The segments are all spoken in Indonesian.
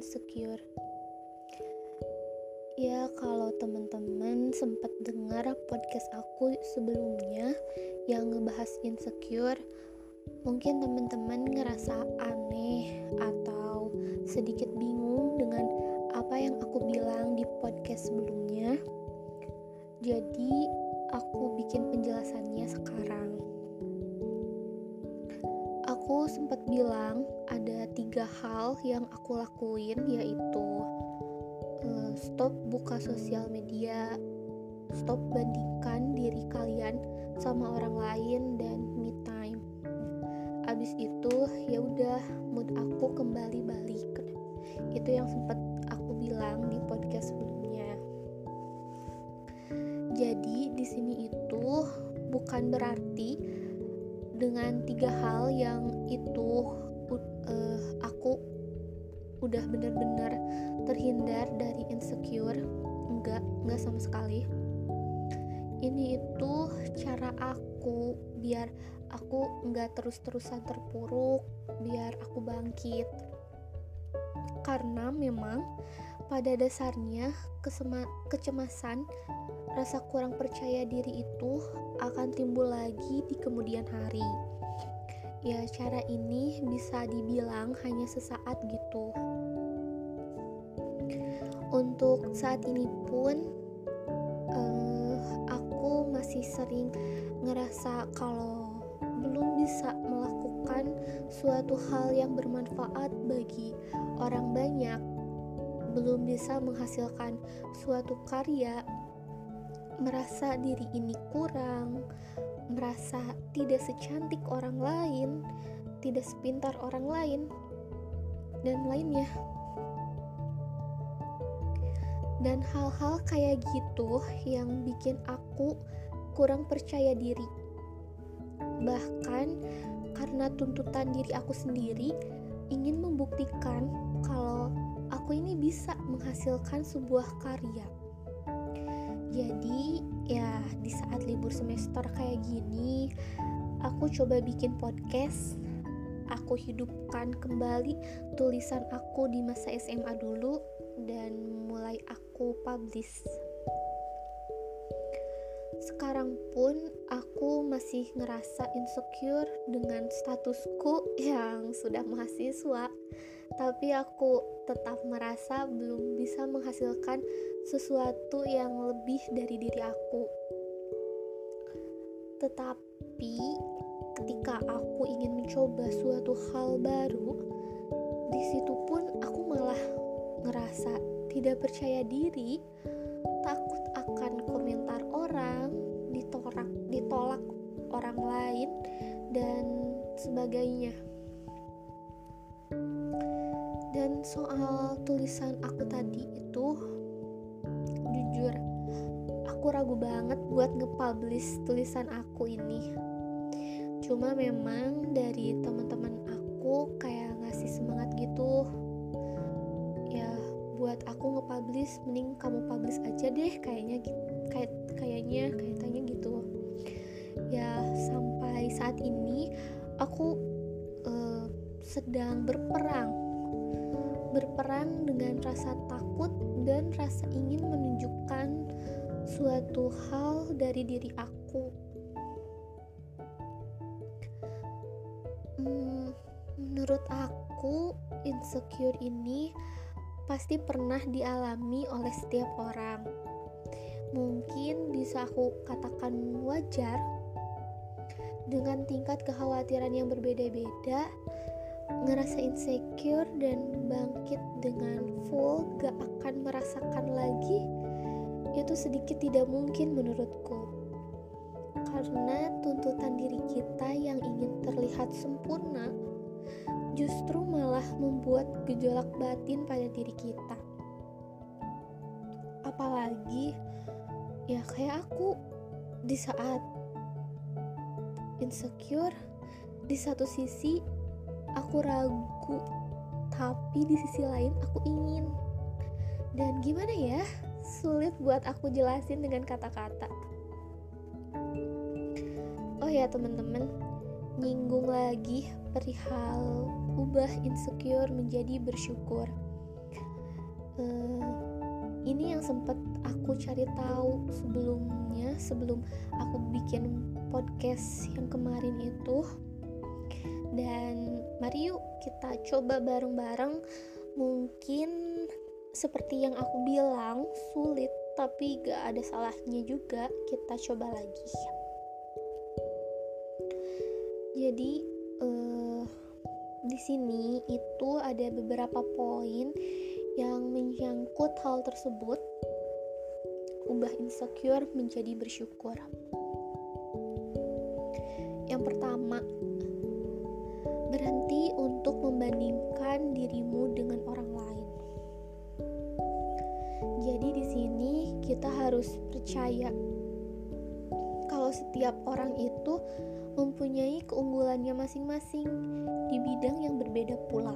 insecure. Ya, kalau teman-teman sempat dengar podcast aku sebelumnya yang ngebahas insecure, mungkin teman-teman ngerasa aneh atau sedikit bingung dengan apa yang aku bilang di podcast sebelumnya. Jadi, aku bikin penjelasannya sekarang. Aku sempat bilang ada tiga hal yang aku lakuin, yaitu uh, stop buka sosial media, stop bandingkan diri kalian sama orang lain dan me time. Abis itu ya udah mood aku kembali balik. Itu yang sempat aku bilang di podcast sebelumnya. Jadi di sini itu bukan berarti dengan tiga hal yang itu uh, aku udah bener-bener terhindar dari insecure. Enggak enggak sama sekali. Ini itu cara aku biar aku enggak terus-terusan terpuruk biar aku bangkit. Karena memang pada dasarnya kesema kecemasan rasa kurang percaya diri itu akan timbul lagi di kemudian hari. Ya cara ini bisa dibilang hanya sesaat gitu. Untuk saat ini pun uh, aku masih sering ngerasa kalau belum bisa melakukan suatu hal yang bermanfaat bagi orang banyak belum bisa menghasilkan suatu karya merasa diri ini kurang merasa tidak secantik orang lain, tidak sepintar orang lain, dan lainnya. Dan hal-hal kayak gitu yang bikin aku kurang percaya diri. Bahkan karena tuntutan diri aku sendiri ingin membuktikan kalau aku ini bisa menghasilkan sebuah karya. Jadi ya di saat libur semester kayak gini aku coba bikin podcast. Aku hidupkan kembali tulisan aku di masa SMA dulu dan mulai aku publish. Sekarang pun aku masih ngerasa insecure dengan statusku yang sudah mahasiswa tapi aku tetap merasa belum bisa menghasilkan sesuatu yang lebih dari diri aku. Tetapi ketika aku ingin mencoba suatu hal baru, di situ pun aku malah ngerasa tidak percaya diri, takut akan komentar orang, ditolak ditolak orang lain dan sebagainya soal tulisan aku tadi itu jujur aku ragu banget buat nge-publish tulisan aku ini. Cuma memang dari teman-teman aku kayak ngasih semangat gitu. Ya buat aku nge-publish mending kamu publish aja deh kayaknya kayak kayaknya kayaknya gitu. Ya sampai saat ini aku uh, sedang berperang berperang dengan rasa takut dan rasa ingin menunjukkan suatu hal dari diri aku. Hmm, menurut aku, insecure ini pasti pernah dialami oleh setiap orang. Mungkin bisa aku katakan wajar dengan tingkat kekhawatiran yang berbeda-beda ngerasa insecure dan bangkit dengan full gak akan merasakan lagi itu sedikit tidak mungkin menurutku. Karena tuntutan diri kita yang ingin terlihat sempurna justru malah membuat gejolak batin pada diri kita. Apalagi ya kayak aku di saat insecure di satu sisi aku ragu tapi di sisi lain aku ingin. Dan gimana ya? Sulit buat aku jelasin dengan kata-kata. Oh ya teman-teman. Nyinggung lagi perihal ubah insecure menjadi bersyukur. Uh, ini yang sempat aku cari tahu sebelumnya sebelum aku bikin podcast yang kemarin itu. Dan mari yuk kita coba bareng-bareng. Mungkin seperti yang aku bilang sulit tapi gak ada salahnya juga kita coba lagi. Jadi uh, di sini itu ada beberapa poin yang menyangkut hal tersebut. Ubah insecure menjadi bersyukur. Yang pertama berhenti untuk membandingkan dirimu dengan orang lain jadi di sini kita harus percaya kalau setiap orang itu mempunyai keunggulannya masing-masing di bidang yang berbeda pula.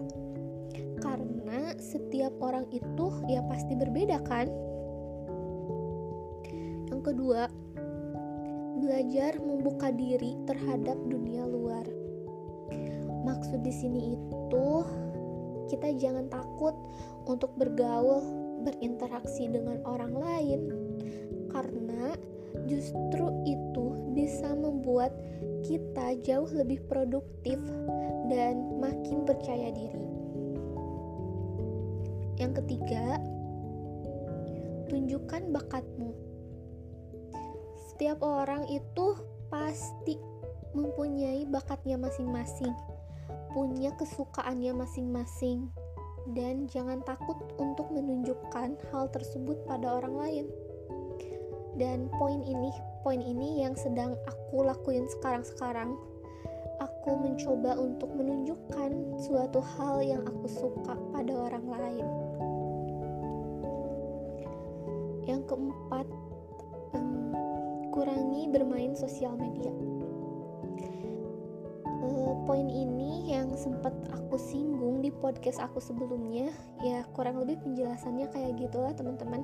Karena setiap orang itu ya pasti berbeda kan? Yang kedua, belajar membuka diri terhadap dunia luar. Maksud di sini itu kita jangan takut untuk bergaul, berinteraksi dengan orang lain karena justru itu bisa membuat kita jauh lebih produktif dan makin percaya diri. Yang ketiga, tunjukkan bakatmu. Setiap orang itu pasti mempunyai bakatnya masing-masing, punya kesukaannya masing-masing, dan jangan takut untuk menunjukkan hal tersebut pada orang lain. Dan poin ini poin ini yang sedang aku lakuin sekarang-sekarang. Aku mencoba untuk menunjukkan suatu hal yang aku suka pada orang lain. Yang keempat, kurangi bermain sosial media. Poin ini yang sempat aku singgung di podcast aku sebelumnya, ya kurang lebih penjelasannya kayak gitulah teman-teman.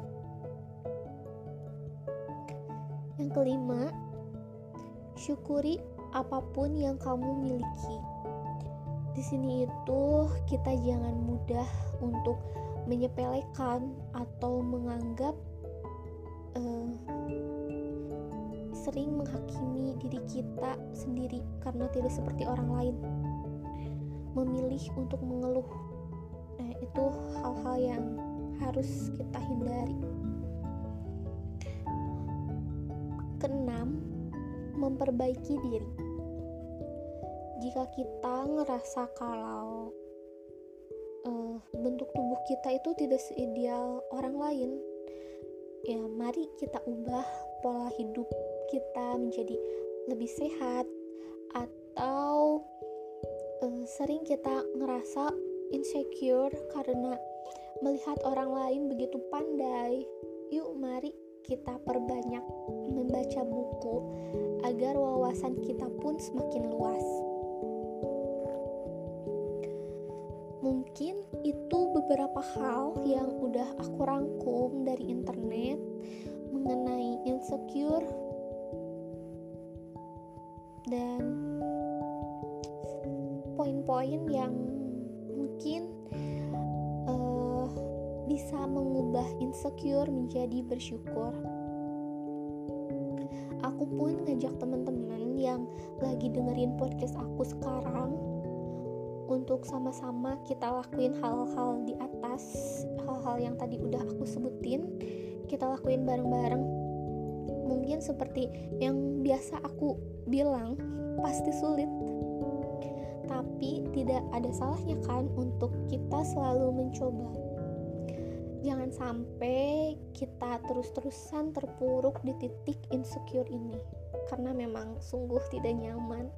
Yang kelima, syukuri apa pun yang kamu miliki. Di sini itu kita jangan mudah untuk menyepelekan atau menganggap sering menghakimi diri kita sendiri karena tidak seperti orang lain. Memilih untuk mengeluh, nah itu hal-hal yang harus kita hindari. Keenam, memperbaiki diri. Jika kita ngerasa kalau uh, bentuk tubuh kita itu tidak seideal orang lain, ya mari kita ubah pola hidup kita menjadi lebih sehat atau uh, sering kita ngerasa insecure karena melihat orang lain begitu pandai. Yuk mari kita perbanyak membaca buku agar wawasan kita pun semakin luas. Mungkin itu beberapa hal yang udah aku rangkum dari internet mengenai insecure dan poin-poin yang mungkin bisa mengubah insecure menjadi bersyukur. Aku pun ngajak teman-teman yang lagi dengerin podcast aku sekarang untuk sama-sama kita lakuin hal-hal di atas, hal-hal yang tadi udah aku sebutin, kita lakuin bareng-bareng. Mungkin seperti yang biasa aku bilang, pasti sulit. Tapi tidak ada salahnya kan untuk kita selalu mencoba. Jangan sampai kita terus-terusan terpuruk di titik insecure ini karena memang sungguh tidak nyaman.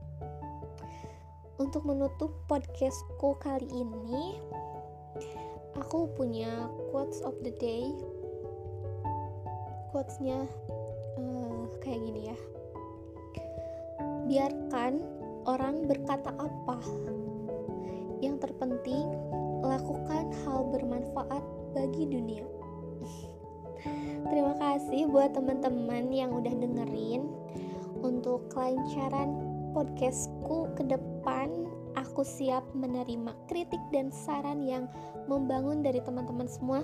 Untuk menutup podcastku kali ini aku punya quotes of the day. Quotesnya kayak gini ya biarkan orang berkata apa yang terpenting lakukan hal bermanfaat bagi dunia. Terima kasih buat teman-teman yang udah dengerin. Untuk kelancaran podcastku ke depan, aku siap menerima kritik dan saran yang membangun dari teman-teman semua.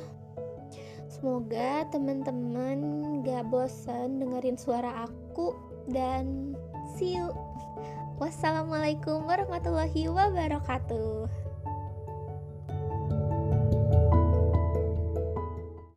Semoga teman-teman gak bosan dengerin suara aku dan see you. Wassalamualaikum warahmatullahi wabarakatuh.